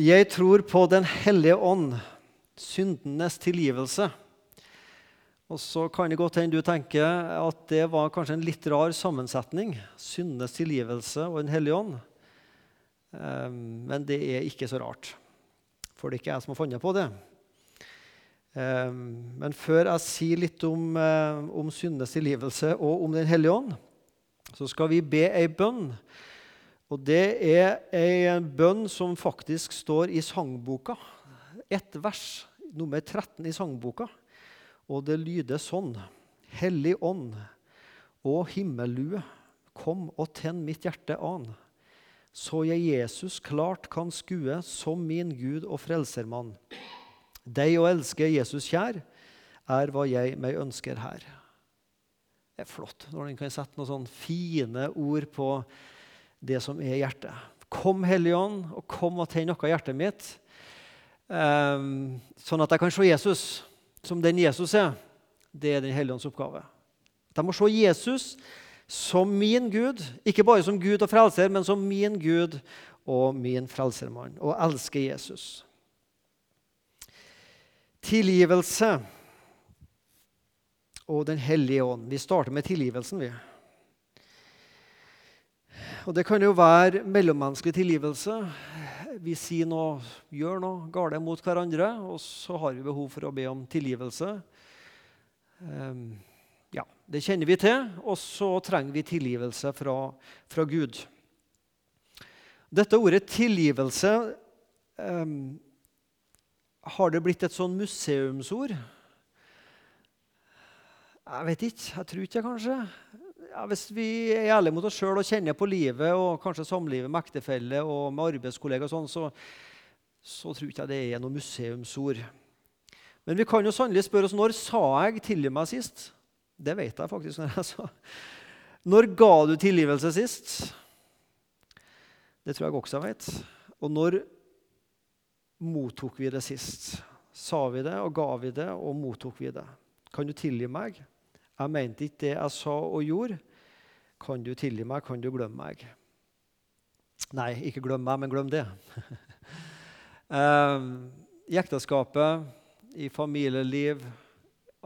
Jeg tror på Den hellige ånd, syndenes tilgivelse. Og så kan det godt hende du tenker at det var kanskje en litt rar sammensetning. Syndenes tilgivelse og Den hellige ånd. Ehm, men det er ikke så rart, for det er ikke jeg som har funnet på det. Ehm, men før jeg sier litt om, eh, om syndenes tilgivelse og om Den hellige ånd, så skal vi be ei bønn og det er en bønn som faktisk står i sangboka. Ett vers, nummer 13 i sangboka. Og det lyder sånn. Hellig ånd og himmellue, kom og tenn mitt hjerte an. Så jeg Jesus klart kan skue som min Gud og frelsermann. Deg å elske Jesus kjær, er hva jeg meg ønsker her. Det er flott når en kan sette noen sånne fine ord på det som er hjertet. Kom, Hellige Ånd, og kom og tenn noe av hjertet mitt, um, sånn at jeg kan se Jesus som den Jesus er. Det er Den hellige ånds oppgave. Jeg må se Jesus som min Gud, ikke bare som Gud og frelser, men som min Gud og min frelsermann, og elske Jesus. Tilgivelse og Den hellige ånd. Vi starter med tilgivelsen. vi. Og det kan jo være mellommenneskelig tilgivelse. Vi sier noe, gjør noe galt mot hverandre, og så har vi behov for å be om tilgivelse. Um, ja, Det kjenner vi til, og så trenger vi tilgivelse fra, fra Gud. Dette ordet 'tilgivelse' um, har det blitt et sånn museumsord? Jeg vet ikke. Jeg tror ikke kanskje ja, Hvis vi er ærlige mot oss sjøl og kjenner på livet og kanskje samlivet med ektefelle og med arbeidskollega, og sånn, så, så tror ikke det er noe museumsord. Men vi kan jo sannelig spørre oss når sa jeg 'tilgi meg' sist? Det vet jeg faktisk. Når jeg sa. Når ga du tilgivelse sist? Det tror jeg også jeg vet. Og når mottok vi det sist? Sa vi det, og ga vi det, og mottok vi det? Kan du tilgi meg? Jeg mente ikke det jeg sa og gjorde. Kan du tilgi meg? Kan du glemme meg? Nei, ikke glem meg, men glem det. Ehm, I ekteskapet, i familieliv,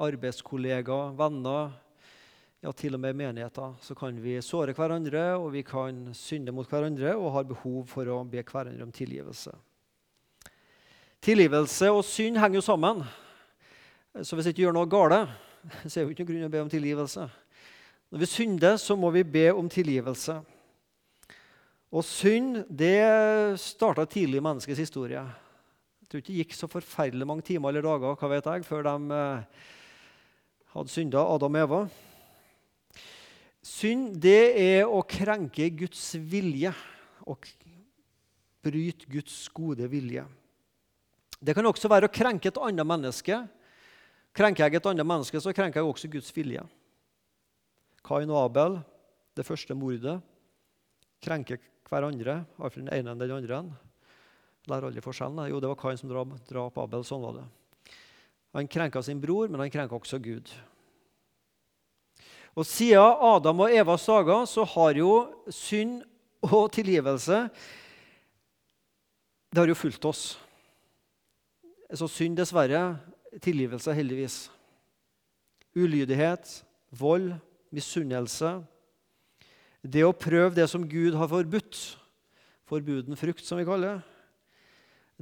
arbeidskollegaer, venner, ja, til og med i menigheter, så kan vi såre hverandre og vi kan synde mot hverandre og har behov for å be hverandre om tilgivelse. Tilgivelse og synd henger jo sammen. Så hvis ikke gjør noe galt, så er det ikke noen grunn til å be om tilgivelse. Når vi synder, så må vi be om tilgivelse. Og synd det starta tidlig i menneskets historie. Jeg tror ikke det gikk så forferdelig mange timer eller dager hva vet jeg, før de eh, hadde synda, Adam og Eva. Synd det er å krenke Guds vilje og bryte Guds gode vilje. Det kan også være å krenke et annet menneske Krenker jeg et annet menneske, så krenker jeg også Guds vilje. Kain og Abel, det første mordet, krenker hverandre, iallfall den ene enn den andre. Lærer aldri forskjellen. Jo, det var Kain som drap, drap Abel. Sånn var det. Han krenka sin bror, men han krenka også Gud. Og Siden Adam og Evas dager så har jo synd og tilgivelse det har jo fulgt oss. Så synd, dessverre, tilgivelse, heldigvis. Ulydighet, vold, misunnelse. Det å prøve det som Gud har forbudt, forbuden frukt, som vi kaller det.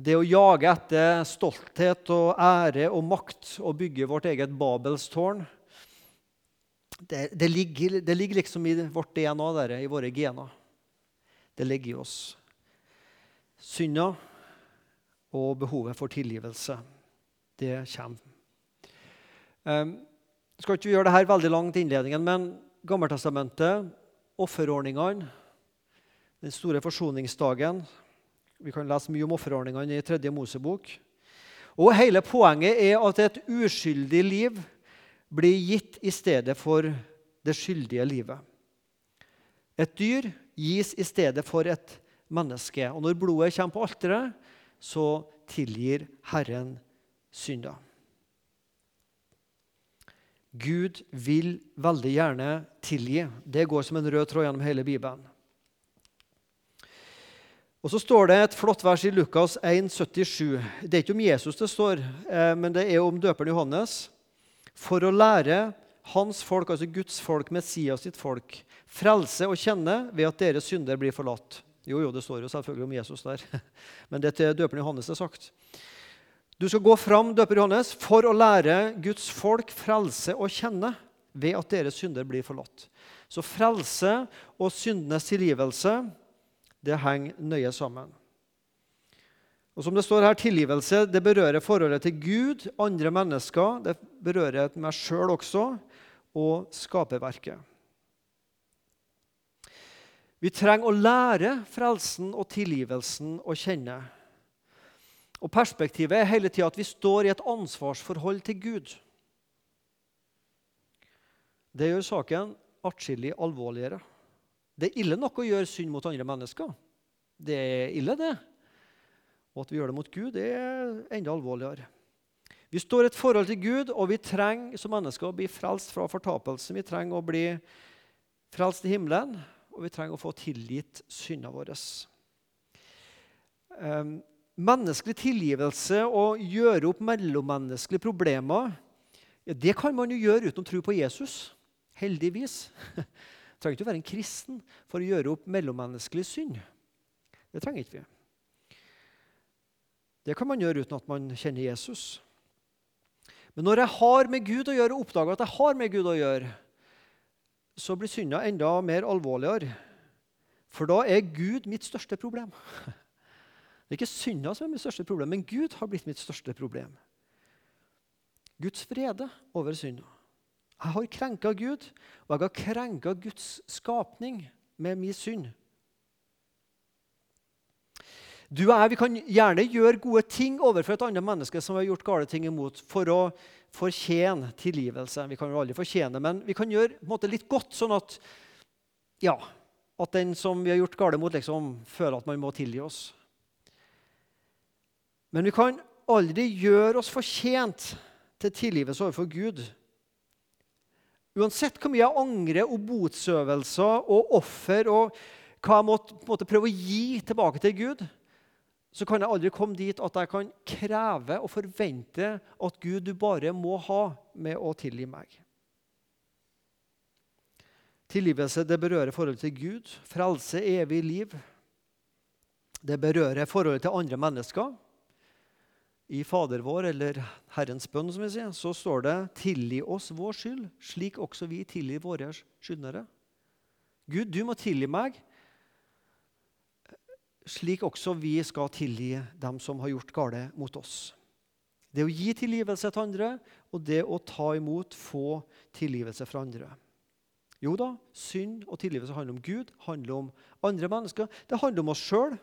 Det å jage etter stolthet og ære og makt og bygge vårt eget Babelstårn det, det, ligger, det ligger, liksom i vårt DNA, der, i våre gener. Det ligger i oss. Synda og behovet for tilgivelse det kommer. Jeg skal ikke gjøre dette veldig langt innledningen, men Gammeltestamentet, offerordningene, den store forsoningsdagen Vi kan lese mye om offerordningene i tredje Mosebok. Og Hele poenget er at et uskyldig liv blir gitt i stedet for det skyldige livet. Et dyr gis i stedet for et menneske. Og når blodet kommer på alteret, så tilgir Herren synder. Gud vil veldig gjerne tilgi. Det går som en rød tråd gjennom hele Bibelen. Og så står det et flott vers i Lukas 1, 77. Det er ikke om Jesus det står, eh, men det er om døperen Johannes. For å lære hans folk, altså Guds folk, Messias sitt folk, frelse og kjenne ved at deres synder blir forlatt. Jo, jo, det står jo selvfølgelig om Jesus der, men det er til døperen Johannes det er sagt. Du skal gå fram, døper Johannes, for å lære Guds folk frelse og kjenne ved at deres synder blir forlatt. Så frelse og syndenes tilgivelse det henger nøye sammen. Og som det står her, Tilgivelse det berører forholdet til Gud, andre mennesker, det berører meg sjøl også, og skaperverket. Vi trenger å lære frelsen og tilgivelsen å kjenne. Og Perspektivet er hele tida at vi står i et ansvarsforhold til Gud. Det gjør saken atskillig alvorligere. Det er ille nok å gjøre synd mot andre mennesker. Det er ille, det. Og at vi gjør det mot Gud, det er enda alvorligere. Vi står i et forhold til Gud, og vi trenger som mennesker å bli frelst fra fortapelsen. Vi trenger å bli frelst i himmelen, og vi trenger å få tilgitt syndene våre. Um, menneskelig tilgivelse og gjøre opp mellommenneskelige problemer ja, det kan man jo gjøre uten å tro på Jesus. Heldigvis. trenger ikke å være en kristen for å gjøre opp mellommenneskelig synd. Det trenger ikke vi. Det kan man gjøre uten at man kjenner Jesus. Men når jeg har med Gud å gjøre, og oppdager at jeg har med Gud å gjøre, så blir synda enda mer alvorligere. For da er Gud mitt største problem. Det er ikke synda som er mitt største problem, men Gud har blitt mitt største problem. Guds frede over synda. Jeg har krenka Gud, og jeg har krenka Guds skapning med min synd. Du og jeg vi kan gjerne gjøre gode ting overfor et annet menneske som vi har gjort gale ting imot, for å fortjene tilgivelse. Vi kan jo aldri fortjene, men vi kan gjøre måte, litt godt, sånn at, ja, at den som vi har gjort gale mot, liksom, føler at man må tilgi oss. Men vi kan aldri gjøre oss fortjent til tilgivelse overfor Gud Uansett hvor mye jeg angrer og botsøvelser og offer og hva jeg måtte, prøve å gi tilbake til Gud, så kan jeg aldri komme dit at jeg kan kreve og forvente at Gud, du bare må ha med å tilgi meg. Tilgivelse det berører forholdet til Gud, frelse, evig liv. Det berører forholdet til andre mennesker i Fader vår, eller Herrens bønn, som vi sier, så står det 'tilgi oss vår skyld, slik også vi tilgir våre skyldnere'. Gud, du må tilgi meg, slik også vi skal tilgi dem som har gjort gale mot oss. Det å gi tilgivelse til andre og det å ta imot, få tilgivelse fra andre. Jo da, synd og tilgivelse handler om Gud, handler om andre mennesker. Det handler om oss sjøl.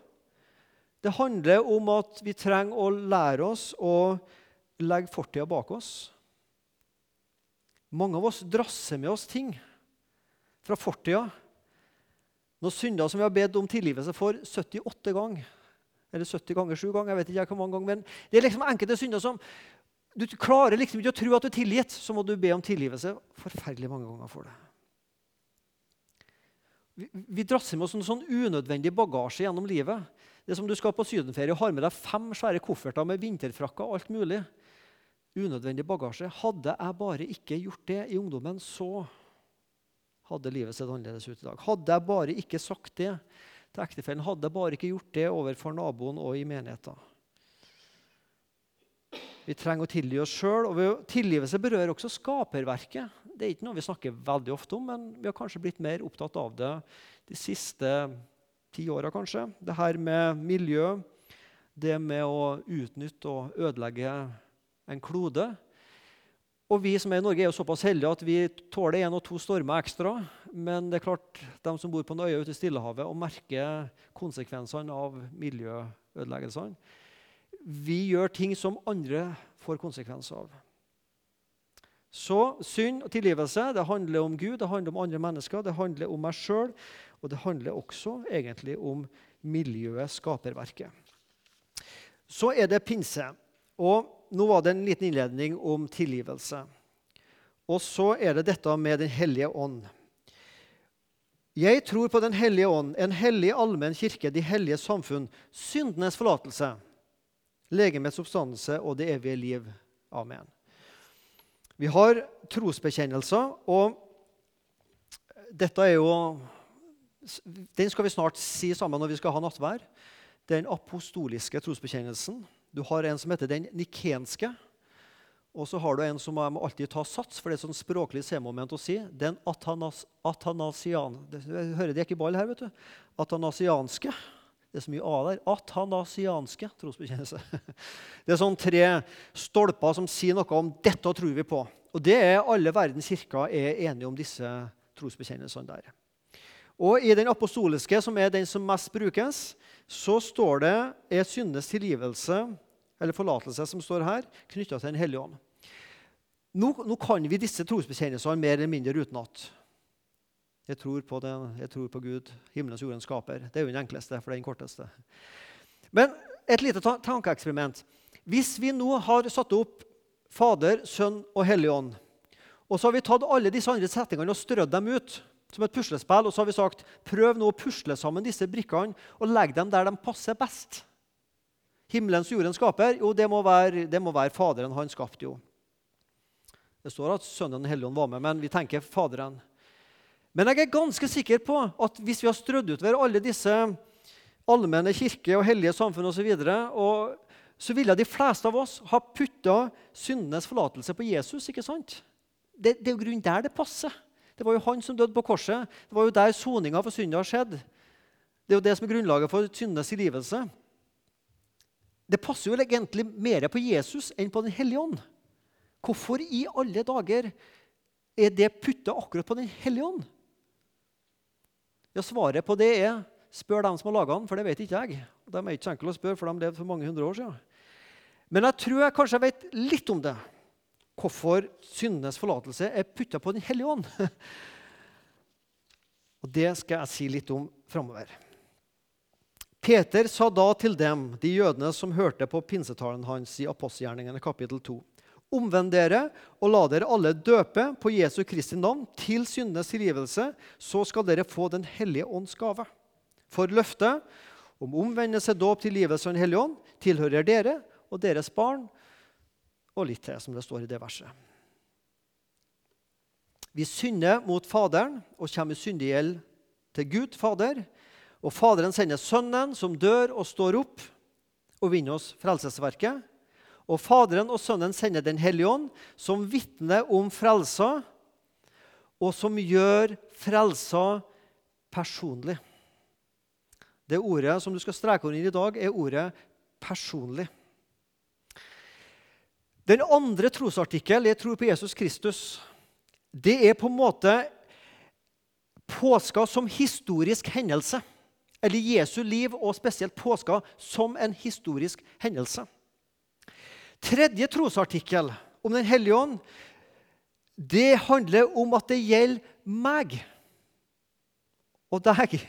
Det handler om at vi trenger å lære oss å legge fortida bak oss. Mange av oss drasser med oss ting fra fortida. Noen synder som vi har bedt om tilgivelse for 78 ganger. Eller 70 ganger 7 ganger. jeg vet ikke hvor mange ganger, men Det er liksom enkelte synder som du klarer liksom ikke å tro at du er tilgitt. Så må du be om tilgivelse forferdelig mange ganger for det. Vi, vi drasser med oss en sånn unødvendig bagasje gjennom livet. Det er som du skal på sydenferie og har med deg fem svære kofferter med vinterfrakker og alt mulig. Unødvendig bagasje. Hadde jeg bare ikke gjort det i ungdommen, så hadde livet sett annerledes ut i dag. Hadde jeg bare ikke sagt det til ektefellen, hadde jeg bare ikke gjort det overfor naboen og i menigheten. Vi trenger å tilgi oss sjøl, og tilgivelse berører også skaperverket. Det er ikke noe vi snakker veldig ofte om, men vi har kanskje blitt mer opptatt av det de siste ti åra, kanskje. Det her med miljø, det med å utnytte og ødelegge en klode. Og vi som er i Norge, er jo såpass heldige at vi tåler én og to stormer ekstra. Men det er klart, de som bor på en øye ute i Stillehavet og merker konsekvensene av miljøødeleggelsene Vi gjør ting som andre får konsekvenser av. Så synd og tilgivelse det handler om Gud, det handler om andre mennesker, det handler om meg sjøl. Og det handler også egentlig om miljøet, skaperverket. Så er det pinse. Og Nå var det en liten innledning om tilgivelse. Og så er det dette med Den hellige ånd. Jeg tror på Den hellige ånd, en hellig allmenn kirke, de hellige samfunn, syndenes forlatelse, legemets oppstandelse og det evige liv. Amen. Vi har trosbekjennelser, og dette er jo Den skal vi snart si sammen når vi skal ha nattvær. Den apostoliske trosbekjennelsen. Du har en som heter den nikenske. Og så har du en som jeg må alltid ta sats, for det er sånn språklig C-moment å si. Den atanas, atanasian... Det, hører det ikke ball her, vet du. Atanasianske. Det er så mye A der. Atanasianske trosbekjennelse. Det er sånn tre stolper som sier noe om 'dette tror vi på'. Og det er alle verdens kirker er enige om disse trosbekjennelsene der. Og i den apostoliske, som er den som mest brukes, så står det er syndenes tilgivelse eller forlatelse som står her, knytta til Den hellige ånd. Nå, nå, kan vi disse trosbekjennelsene mer eller mindre utenat. Jeg tror på, jeg tror på Gud, himmelens jordens skaper. Det er jo den enkleste, for det er den korteste. Men et lite tankeeksperiment. Hvis vi nå har satt opp Fader, Sønn og Hellig Ånd, og så har vi tatt alle disse andre settingene og strødd dem ut som et puslespill, og så har vi sagt prøv nå å pusle sammen disse brikkene og legg dem der de passer best. Himmelens og jordens skaper, jo, det må være, det må være Faderen. Han skapte jo. Det står at Sønnen Helligånd var med, men vi tenker Faderen. Men jeg er ganske sikker på at hvis vi har strødd utover alle disse allmenne kirke og hellige samfunn osv., så, videre, så ville de fleste av oss ha putta syndenes forlatelse på Jesus. ikke sant? Det, det er jo grunnen der det passer. Det var jo han som døde på korset. Det var jo der soninga for synda skjedde. Det er jo det som er grunnlaget for syndenes tilgivelse. Det passer jo egentlig mer på Jesus enn på Den hellige ånd. Hvorfor i alle dager er det putta akkurat på Den hellige ånd? Ja, Svaret på det er spør dem som har laga den, for det vet ikke jeg. De er ikke så enkle å spørre, for de levde for mange hundre år siden. Men jeg tror jeg kanskje vet litt om det. Hvorfor syndenes forlatelse er putta på Den hellige ånd. Og Det skal jeg si litt om framover. Peter sa da til dem, de jødene som hørte på pinsetalen hans i apostelgjerningene kapittel 2.: Omvend dere og la dere alle døpe på Jesu Kristi navn til syndenes tilgivelse, så skal dere få Den hellige ånds gave. For løftet om omvendelse, dåp, tilgivelse og Den hellige ånd tilhører dere og deres barn, og litt til, som det står i det verset. Vi synder mot Faderen og kommer i syndig gjeld til Gud Fader. Og Faderen sender Sønnen, som dør og står opp og vinner oss frelsesverket. Og Faderen og Sønnen sender Den hellige ånd, som vitner om frelsa, og som gjør frelsa personlig. Det ordet som du skal streke under i dag, er ordet 'personlig'. Den andre trosartikkel, 'Jeg tror på Jesus Kristus', det er på en måte påska som historisk hendelse eller Jesu liv og spesielt påska som en historisk hendelse. Tredje trosartikkel om Den hellige ånd det handler om at det gjelder meg og deg.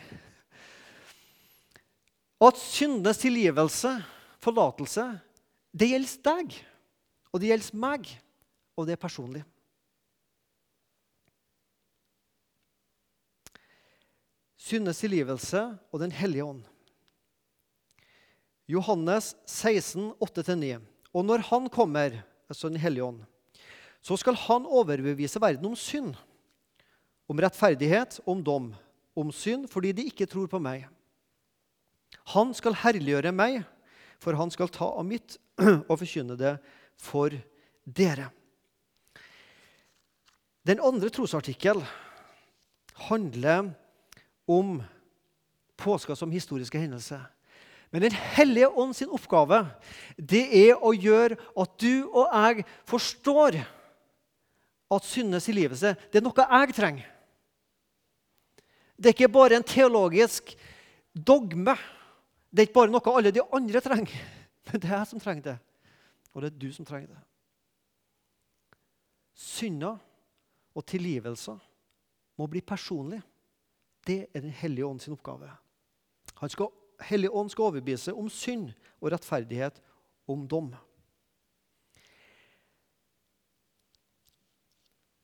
At syndenes tilgivelse, forlatelse, det gjelder deg, og det gjelder meg, og det er personlig. syndes tilgivelse og Den hellige ånd. Johannes 16, 8-9. Og når Han kommer, altså Den hellige ånd, så skal Han overbevise verden om synd, om rettferdighet, om dom, om synd fordi de ikke tror på meg. Han skal herliggjøre meg, for han skal ta av mitt og forkynne det for dere. Den andre trosartikkel handler om påska som historiske hendelse. Men Den hellige ånd sin oppgave det er å gjøre at du og jeg forstår at syndenes tilgivelse det er noe jeg trenger. Det er ikke bare en teologisk dogme. Det er ikke bare noe alle de andre trenger. Men det er jeg som trenger det, og det er du som trenger det. Synder og tilgivelse må bli personlig. Det er Den hellige ånd sin oppgave. Skal, hellige ånd skal overbevise om synd og rettferdighet, om dom.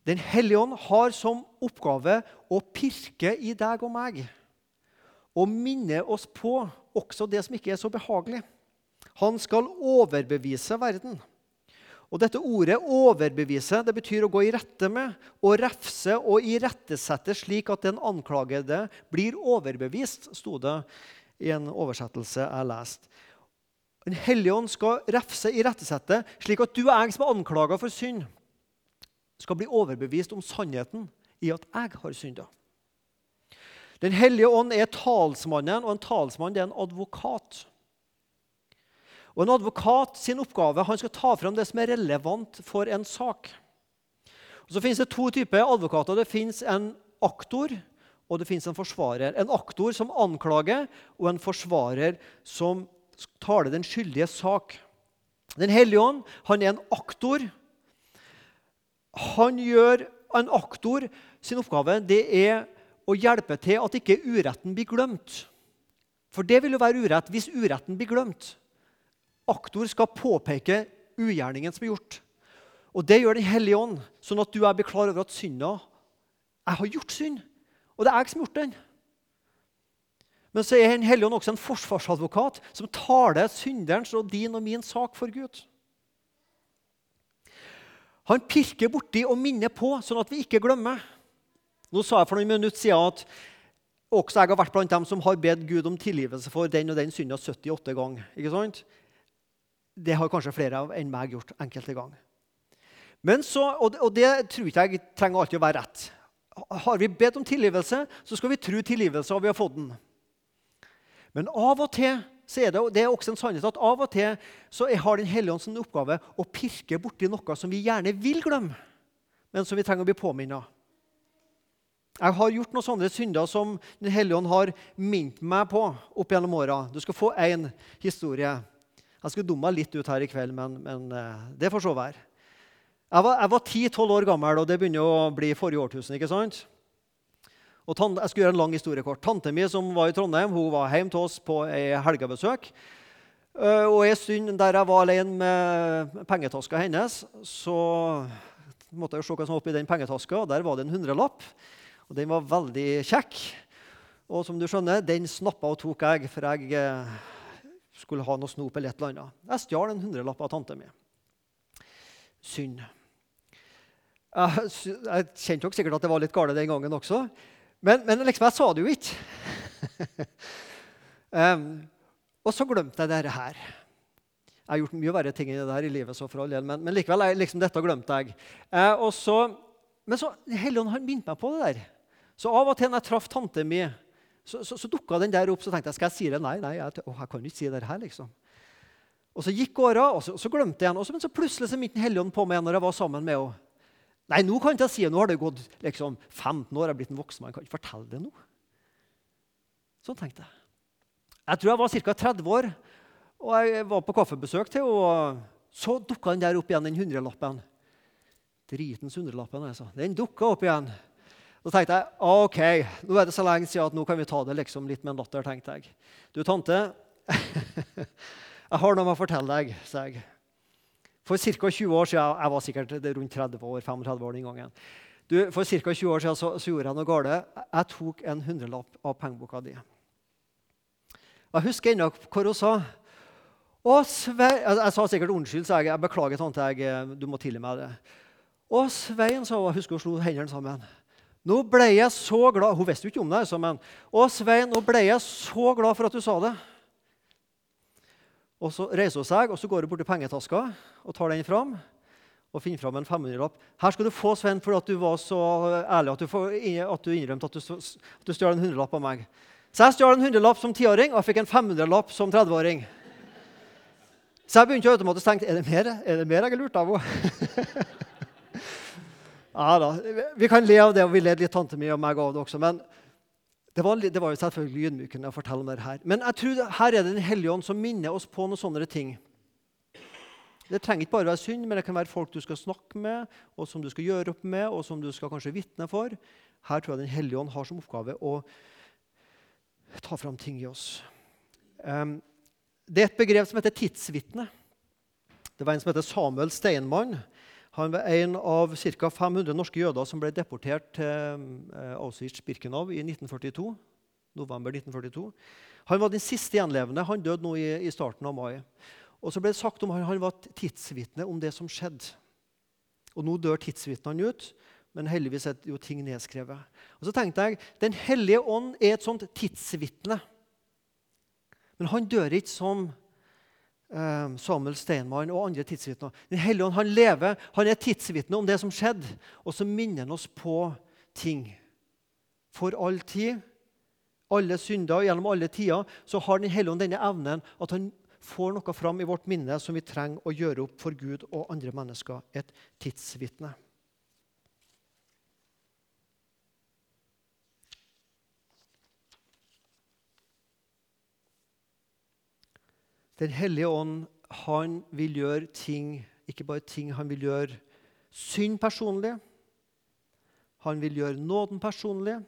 Den hellige ånd har som oppgave å pirke i deg og meg. Og minne oss på også det som ikke er så behagelig. Han skal overbevise verden. Og dette ordet 'overbevise' det betyr å gå i rette med, å refse og irettesette slik at den anklagede blir overbevist, sto det i en oversettelse jeg leste. Den hellige ånd skal refse, irettesette, slik at du og jeg som er anklaga for synd, skal bli overbevist om sannheten i at jeg har synda. Den hellige ånd er talsmannen, og en talsmann er en advokat. Og En advokat sin oppgave han skal ta fram det som er relevant for en sak. Og så finnes det to typer advokater. Det finnes en aktor og det finnes en forsvarer. En aktor som anklager, og en forsvarer som taler den skyldige sak. Den hellige ånd han er en aktor. Han gjør En aktor sin oppgave det er å hjelpe til at ikke uretten blir glemt. For det vil jo være urett hvis uretten blir glemt. Aktor skal påpeke ugjerningen som er gjort. Og Det gjør Den hellige ånd, sånn at du er klar over at synda Jeg har gjort synd, og det er jeg som har gjort den. Men så er Den hellige ånd også en forsvarsadvokat som taler synderens og din og min sak for Gud. Han pirker borti og minner på, sånn at vi ikke glemmer. Nå sa jeg for noen minutter siden at også jeg har vært blant dem som har bedt Gud om tilgivelse for den og den synda 78 ganger. Ikke sant? Det har kanskje flere enn meg gjort enkelte ganger. Og, og det tror ikke jeg trenger alltid å være rett. Har vi bedt om tilgivelse, så skal vi tro tilgivelse, og vi har fått den. Men av og til så er det, det er også en sannhet at av og til så har Den hellige ånd som oppgave å pirke borti noe som vi gjerne vil glemme, men som vi trenger å bli påminnet. Jeg har gjort noen sånne synder som Den hellige ånd har minnet meg på opp gjennom åra. Du skal få én historie. Jeg skulle dumme litt ut her i kveld, men, men eh, det får så være. Jeg var ti-tolv år gammel, og det begynner å bli forrige årtusen. ikke sant? Og tante, jeg skulle gjøre en lang historie kort. Tante mi som var i Trondheim, hun var hjemme til oss på ei helgebesøk. Eh, og En stund der jeg var alene med pengetaska hennes, så måtte jeg se hva som var oppi den pengetaska. og Der var det en hundrelapp. Og Den var veldig kjekk. Og som du skjønner, den snappa og tok jeg, for jeg eh, skulle ha noe snop eller et eller annet. Jeg stjal en hundrelapp av tante mi. Synd. Jeg, jeg kjente nok sikkert at det var litt gale den gangen også, men, men liksom, jeg sa det jo ikke. um, og så glemte jeg dette her. Jeg har gjort mye verre ting enn det der i livet, så for all del, men, men likevel liksom, dette glemte jeg. Uh, så, men så Helligånd har minnet meg på det der. Så av og til når jeg traff tante mi så, så, så dukka den der opp. Så tenkte jeg skal jeg si det? Nei, nei, jeg, å, jeg kan ikke si det her. liksom. Og Så gikk åra, og, og, så glemte jeg henne. Men så plutselig så minnet Helligånden på meg når jeg var sammen med henne. Nei, nå kan jeg ikke si det. Nå har det gått liksom, 15 år, jeg er blitt en voksen mann. Kan ikke fortelle det nå. Sånn tenkte jeg. Jeg tror jeg var ca. 30 år, og jeg var på kaffebesøk til henne. Så dukka den der opp igjen, den hundrelappen. Dritens hundrelappen, altså. Den dukka opp igjen. Så tenkte jeg ok, nå er det så lenge siden at nå kan vi ta det liksom litt med en latter. tenkte jeg. Du, tante, jeg har noe å fortelle deg, sa jeg. For ca. 20 år siden Jeg var sikkert rundt 30 år, 35 år den gangen. Du, for ca. 20 år siden så, så, gjorde jeg noe galt. Jeg tok en hundrelapp av pengeboka di. Jeg husker ennå hvor hun sa. Å, Svein, jeg, jeg, sa sikkert unnskyld, sa jeg. Jeg beklager, tante. Jeg, du må tilgi meg det. Å, Svein, sa hun. Jeg husker hun slo hendene sammen. Nå ble jeg så glad Hun visste jo ikke om det, altså, men Å, Svein, nå ble jeg så glad for at du sa det. Og Så reiser hun seg og så går hun bort til pengetaska og tar den fram. Og finner fram en 500-lapp. Her skal du få, Svein, fordi at du var så ærlig at du, at du innrømte at du, at du stjal en hundrelapp av meg. Så jeg stjal en hundrelapp som tiåring og jeg fikk en 500-lapp som 30-åring. Så jeg begynte automatisk å tenke er det mer, er det mer jeg har lurt av henne. Ja da, Vi kan le av det, og vi led litt tante mi og meg av det også. Men det var, det var jo selvfølgelig ydmykende å fortelle om det her. Men jeg tror her er det Den hellige ånd som minner oss på noen sånne ting. Det trenger ikke bare være synd, men det kan være folk du skal snakke med, og som du skal gjøre opp med, og som du skal kanskje vitne for. Her tror jeg Den hellige ånd har som oppgave å ta fram ting i oss. Um, det er et begrep som heter tidsvitne. Det var en som heter Samuel Steinmann Han var en av ca. 500 norske jøder som ble deportert til eh, Auschwitz-Birkenau i 1942, november 1942. Han var den siste gjenlevende. Han døde nå i, i starten av mai. Og så ble det sagt om han, han var tidsvitne om det som skjedde. Og nå dør tidsvitnene ut, men heldigvis er jo ting nedskrevet. Og så tenkte jeg, Den hellige ånd er et sånt tidsvitne. Men han dør ikke som Samuel Steinmann og andre tidsvitner. Den hellige ånd han lever, han er tidsvitne om det som skjedde, og så minner han oss på ting. For all tid alle synder gjennom alle tider, så har Den hellige ånd denne evnen at han får noe fram i vårt minne som vi trenger å gjøre opp for Gud og andre mennesker. Et tidsvitne. Den hellige ånd han vil gjøre ting, ikke bare ting, han vil gjøre synd personlig. Han vil gjøre nåden personlig.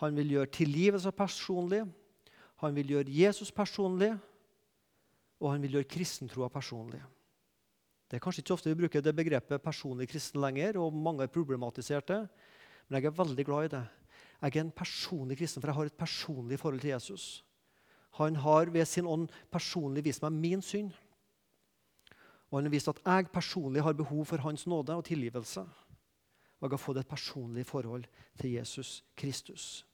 Han vil gjøre tilgivelse personlig, han vil gjøre Jesus personlig, og han vil gjøre kristentroa personlig. Det er kanskje ikke så ofte vi bruker det begrepet personlig kristen lenger, og mange har problematisert det, men jeg er veldig glad i det. Jeg er en personlig kristen, for jeg har et personlig forhold til Jesus. Han har ved sin ånd personlig vist meg min synd. Og han har vist at jeg personlig har behov for hans nåde og tilgivelse. Og jeg har fått et personlig forhold til Jesus Kristus.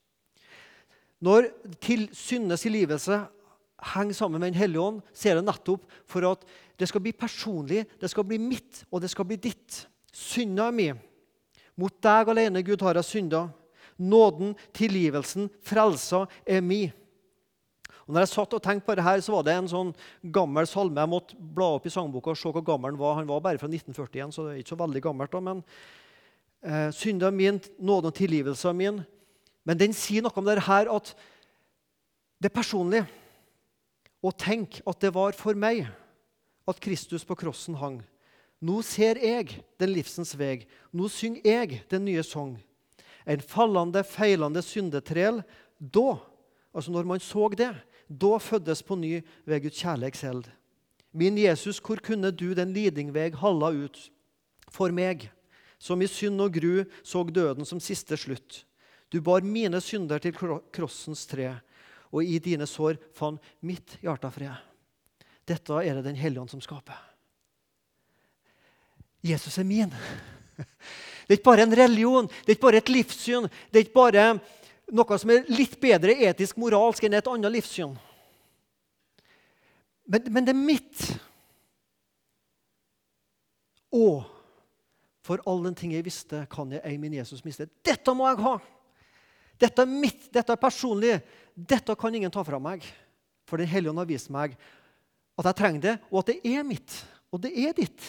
Når til syndes tilgivelse henger sammen med Den hellige ånd, så er det nettopp for at det skal bli personlig, det skal bli mitt, og det skal bli ditt. Synda mi. Mot deg alene, Gud, har jeg synda. Nåden, tilgivelsen, frelsa er mi. Og når jeg satt og tenkte på det her, så var det en sånn gammel salme. Jeg måtte bla opp i sangboka og se hvor gammel han var. Han var bare fra 1941, så det er ikke så veldig gammelt. da, men eh, Synda min, nåden og tilgivelse min. Men den sier noe om det her at det er personlig. Og tenk at det var for meg at Kristus på krossen hang. Nå ser jeg den livsens veg. Nå synger jeg den nye sang. En fallende, feilende syndetrel. Da, altså når man så det, da føddes på ny ved Guds selv. Min Jesus, hvor kunne du den lidingveg halla ut for meg, som i synd og gru så døden som siste slutt? Du bar mine synder til krossens tre, og i dine sår fant mitt hjerte fred. Dette er det Den hellige ånd som skaper. Jesus er min. Det er ikke bare en religion, det er ikke bare et livssyn. Det er ikke bare noe som er litt bedre etisk moralsk enn et annet livssyn. Men, men det er mitt. Og for all den ting jeg visste, kan jeg ei min Jesus miste. Dette må jeg ha! Dette er mitt, dette er personlig. Dette kan ingen ta fra meg. For Den hellige ånd har vist meg at jeg trenger det, og at det er mitt. Og det er ditt.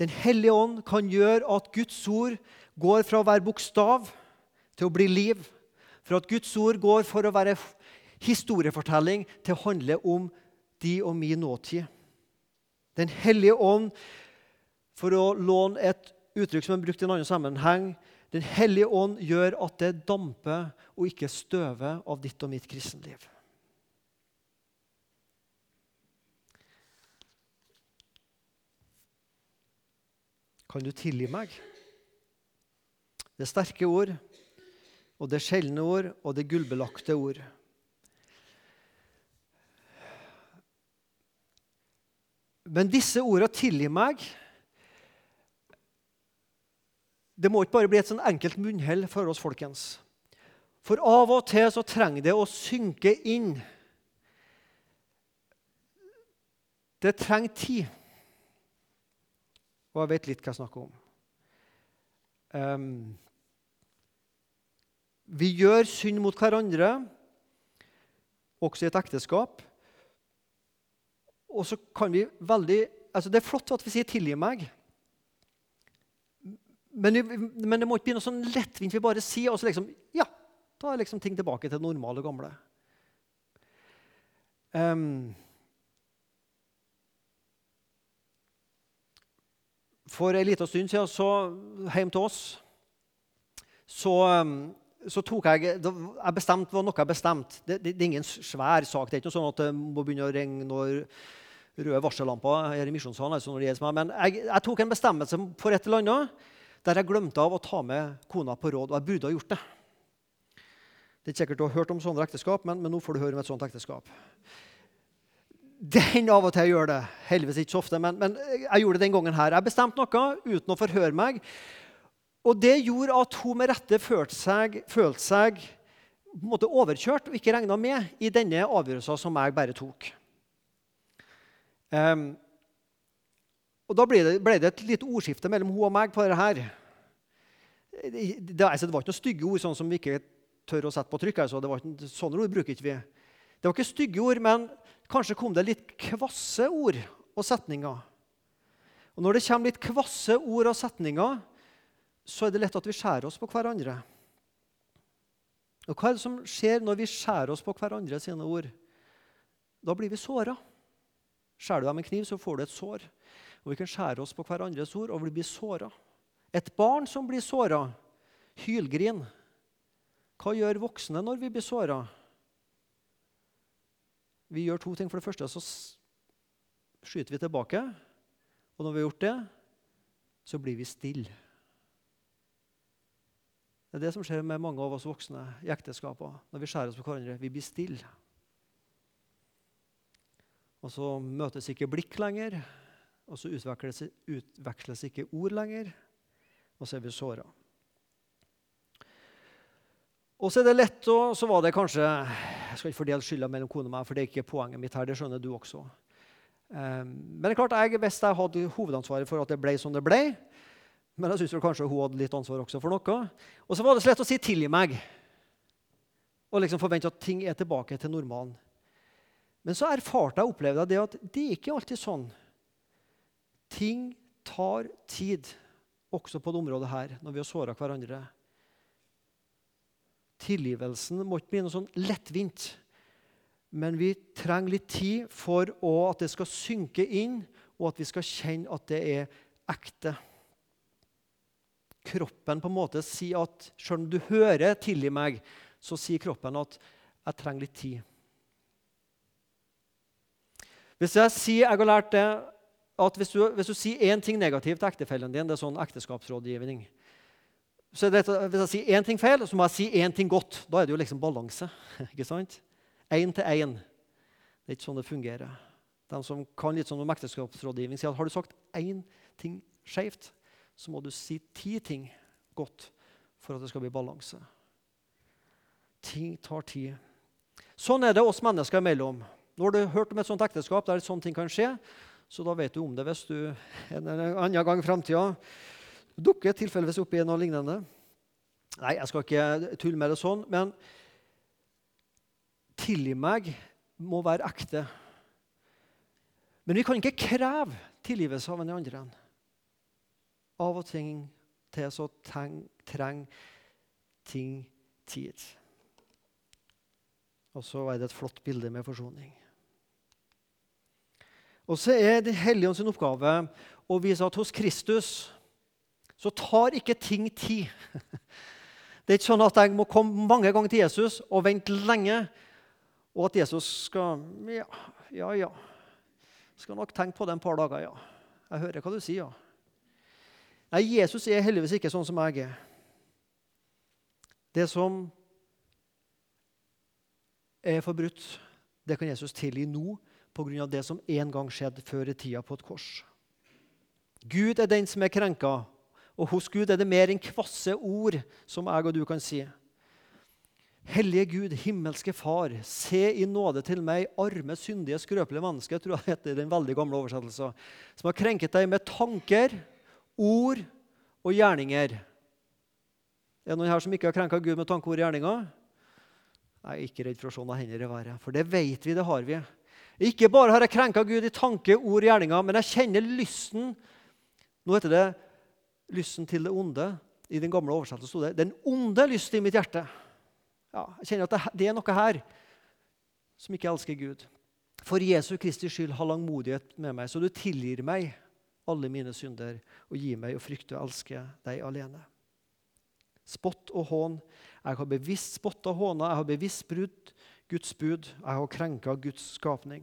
Den hellige ånd kan gjøre at Guds ord går fra å være bokstav til å bli liv. For at Guds ord går for å være historiefortelling til å handle om de og min nåtid. Den hellige ånd for å låne et uttrykk som er brukt i en annen sammenheng Den hellige ånd gjør at det damper og ikke støver av ditt og mitt kristenliv. Kan du tilgi meg? Det er sterke ord, og det er sjeldne ord, og det er gullbelagte ord. Men disse ordene 'tilgi meg' Det må ikke bare bli et sånn enkelt munnhell for oss, folkens. For av og til så trenger det å synke inn. Det trenger tid. Og jeg vet litt hva jeg snakker om. Um, vi gjør synd mot hverandre, også i et ekteskap. Og så kan vi veldig altså Det er flott at vi sier 'tilgi meg'. Men, men, det må ikke bli noe sånn lettvint vi bare sier, og så liksom Ja, da er liksom ting tilbake til det normale gamle. Um, for en liten stund siden, så hjem til oss, så um, så tok jeg, jeg bestemte var noe jeg bestemte. Det, det, det, er ingen svær sak. Det er ikke noe sånn at det må begynne å ringe når røde varsellamper her i misjonssalen. Altså når det meg. Men jeg, jeg, tok en bestemmelse for et eller annet der jeg glemte av å ta med kona på råd. Og jeg burde ha gjort det. Det er ikke sikkert du har hørt om sånne ekteskap, men, men nå får du høre om et sånt ekteskap. Den av og til gjør det. Heldigvis ikke så ofte, men, men jeg gjorde det den gangen her. Jeg bestemte noe uten å forhøre meg. Og det gjorde at hun med rette følte seg, følte seg måte, overkjørt og ikke regna med i denne avgjørelsen som jeg bare tok. Um, og Da ble det, ble det, et lite ordskifte mellom hun og meg på dette. her. Det, det, altså, det var ikke noen stygge ord sånn som vi ikke tør å sette på trykk. Altså. Det var ikke, sånne ord bruker ikke vi. Det var ikke stygge ord, men kanskje kom det litt kvasse ord og setninger. Og Når det kommer litt kvasse ord og setninger, så er det lett at vi skjærer oss på hverandre. Og hva er det som skjer når vi skjærer oss på hverandre sine ord? Da blir vi såra. Skjærer du deg med kniv, så får du et sår. Og Vi kan skjære oss på hverandres ord, og vi blir såra. Et barn som blir såra, hylgrin. Hva gjør voksne når vi blir såra? Vi gjør to ting. For det første så skyter vi tilbake. Og når vi har gjort det, så blir vi stille. Det er det som skjer med mange av oss voksne i ekteskapet. Når vi skjærer oss på hverandre. Vi blir stille. Og så møtes ikke blikk lenger, og så utveksles, utveksles ikke ord lenger, og så er vi såra. Og så er det lett og Så var det kanskje Jeg skal ikke fordele skylda mellom kone og meg, for det er ikke poenget mitt her. Det skjønner du også. Um, men det er klart, jeg, hvis jeg hadde hovedansvaret for at det ble som det ble, men jeg syns kanskje hun hadde litt ansvar også for noe. Og så var det så lett å si 'tilgi meg' og liksom forvente at ting er tilbake til normalen. Men så erfarte jeg og opplevde det at det er ikke alltid sånn. Ting tar tid, også på det området her, når vi har såra hverandre. Tilgivelsen må ikke bli noe sånn lettvint. Men vi trenger litt tid for at det skal synke inn, og at vi skal kjenne at det er ekte kroppen på en måte sier at selv om du hører 'tilgi meg', så sier kroppen at 'jeg trenger litt tid'. Hvis jeg sier, jeg har lært det, at hvis du, hvis du sier én ting negativt til ektefellen din, det er sånn ekteskapsrådgivning så det, Hvis jeg sier én ting feil, så må jeg si én ting godt. Da er det jo liksom balanse. ikke sant? Én til én. Det er ikke sånn det fungerer. De som kan litt sånn om ekteskapsrådgivning, sier at har du sagt én ting skjevt, så må du si ti ting godt for at det skal bli balanse. Ting tar tid. Sånn er det oss mennesker imellom. Nå har du hørt om et sånt ekteskap der sånne ting kan skje, så da vet du om det hvis du en eller annen gang i framtida dukker tilfeldigvis opp i noe lignende. Nei, jeg skal ikke tulle med det sånn, men tilgi meg må være ekte. Men vi kan ikke kreve tilgivelse av en andre. Av og ting til så trenger ting tid. Og så er det et flott bilde med forsoning. Og så er Det hellige ånds oppgave å vise at hos Kristus så tar ikke ting tid. Det er ikke sånn at jeg må komme mange ganger til Jesus og vente lenge, og at Jesus skal Ja, ja, ja. Skal nok tenke på det en par dager, ja. Jeg hører hva du sier, ja. Nei, Jesus er heldigvis ikke sånn som jeg er. Det som er forbrutt, det kan Jesus tilgi nå pga. det som en gang skjedde før i tida på et kors. Gud er den som er krenka, og hos Gud er det mer enn kvasse ord som jeg og du kan si. Hellige Gud, himmelske Far, se i nåde til meg, arme, syndige, skrøpelige menneske, tror jeg heter den veldig gamle oversettelsen, som har krenket deg med tanker, ord og gjerninger. Er det noen her som ikke har krenka Gud med tanke, ord og gjerninger? Jeg er ikke redd for å se noen hender i været, for det vet vi, det har vi. Ikke bare har jeg krenka Gud i tanke, ord og gjerninger, men jeg kjenner lysten Nå heter det lysten til det onde. I den gamle oversettelsen sto det 'den onde lyst i mitt hjerte'. Ja, jeg kjenner at det, er noe her som ikke elsker Gud. For Jesu Kristi skyld ha langmodighet med meg, så du tilgir meg alle mine synder og gi meg å frykte og elske deg alene. Spott og hån Jeg har bevisst spotta håna, jeg har bevisst brutt Guds bud, jeg har krenka Guds skapning.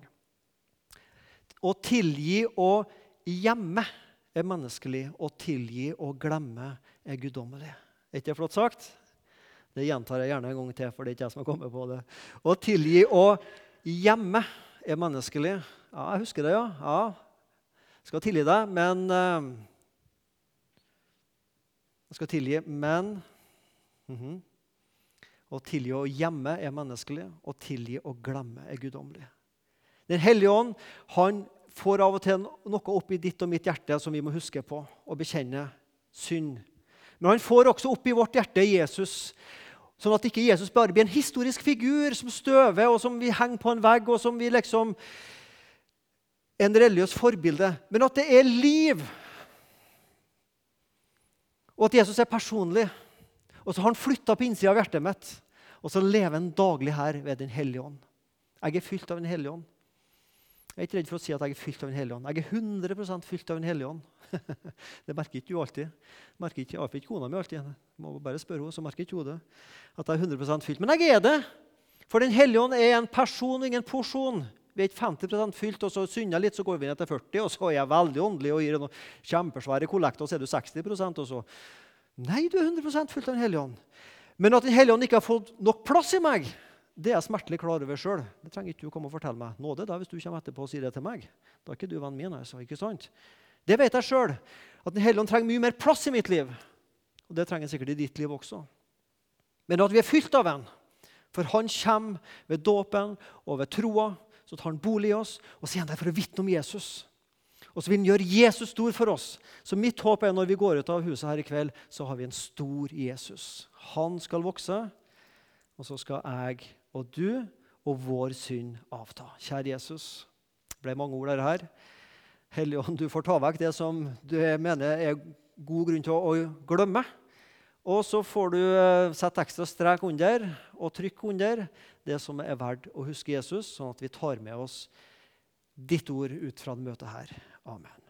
Å tilgi og gjemme er menneskelig. Å tilgi og glemme er guddommelig. Er ikke det flott sagt? Det gjentar jeg gjerne en gang til, for det er ikke jeg som har kommet på det. Å tilgi og gjemme er menneskelig. Ja, jeg husker det, ja. ja. Jeg skal tilgi deg, men Jeg skal tilgi, men mm -hmm. Å tilgi og gjemme er menneskelig. Å tilgi og glemme er guddommelig. Den hellige ånd han får av og til noe opp i ditt og mitt hjerte som vi må huske på og bekjenne synd. Men han får også opp i vårt hjerte Jesus, sånn at ikke Jesus bare blir en historisk figur som støver, og som vi henger på en vegg, og som vi liksom En religiøs forbilde. Men at det er liv. Og at Jesus er personlig. Og så har han flytta på innsida av hjertet mitt. Og så lever han daglig her ved Den hellige ånd. Jeg er fylt av Den hellige ånd. Jeg er ikke redd for å si at jeg er fylt av Den hellige ånd. Jeg er 100% fylt av Den hellige ånd. det merker ikke du alltid. Merker ikke, jeg ikke kona mi alltid. Må bare spørre henne, så merker ikke hun det. At jeg er 100% fylt. Men jeg er det! For Den hellige ånd er en person, ingen porsjon. Vi er ikke 50% fylt, og så synder litt, så går vi ned til 40 og så er jeg veldig åndelig og gir noen kjempesvære kollekter, og så er du 60% og så Nei, du er 100% fylt av Den hellige ånd. Men at Den hellige ånd ikke har fått nok plass i meg, det er jeg smertelig klar over sjøl. Det trenger ikke du komme og fortelle meg. Nåde da, hvis du kommer etterpå og sier det til meg. Da er ikke du vennen min. altså, ikke sant? Det vet jeg sjøl. At Den hellige ånd trenger mye mer plass i mitt liv. Og det trenger sikkert i ditt liv også. Men at vi er fylt av en. For han kommer ved dåpen og ved troa. Så tar han bolig i oss, og så er han der for å vitne om Jesus. Og så vil han gjøre Jesus stor for oss. Så mitt håp er når vi går ut av huset her i kveld, så har vi en stor Jesus. Han skal vokse, og så skal jeg og du og vår synd avta. Kjære Jesus. Det ble mange ord der her. Hellige du får ta vekk det som du mener er god grunn til å glemme. Og så får du eh, sette ekstra strek under og trykke under det som er verdt å huske Jesus, sånn at vi tar med oss ditt ord ut fra det møtet her. Amen.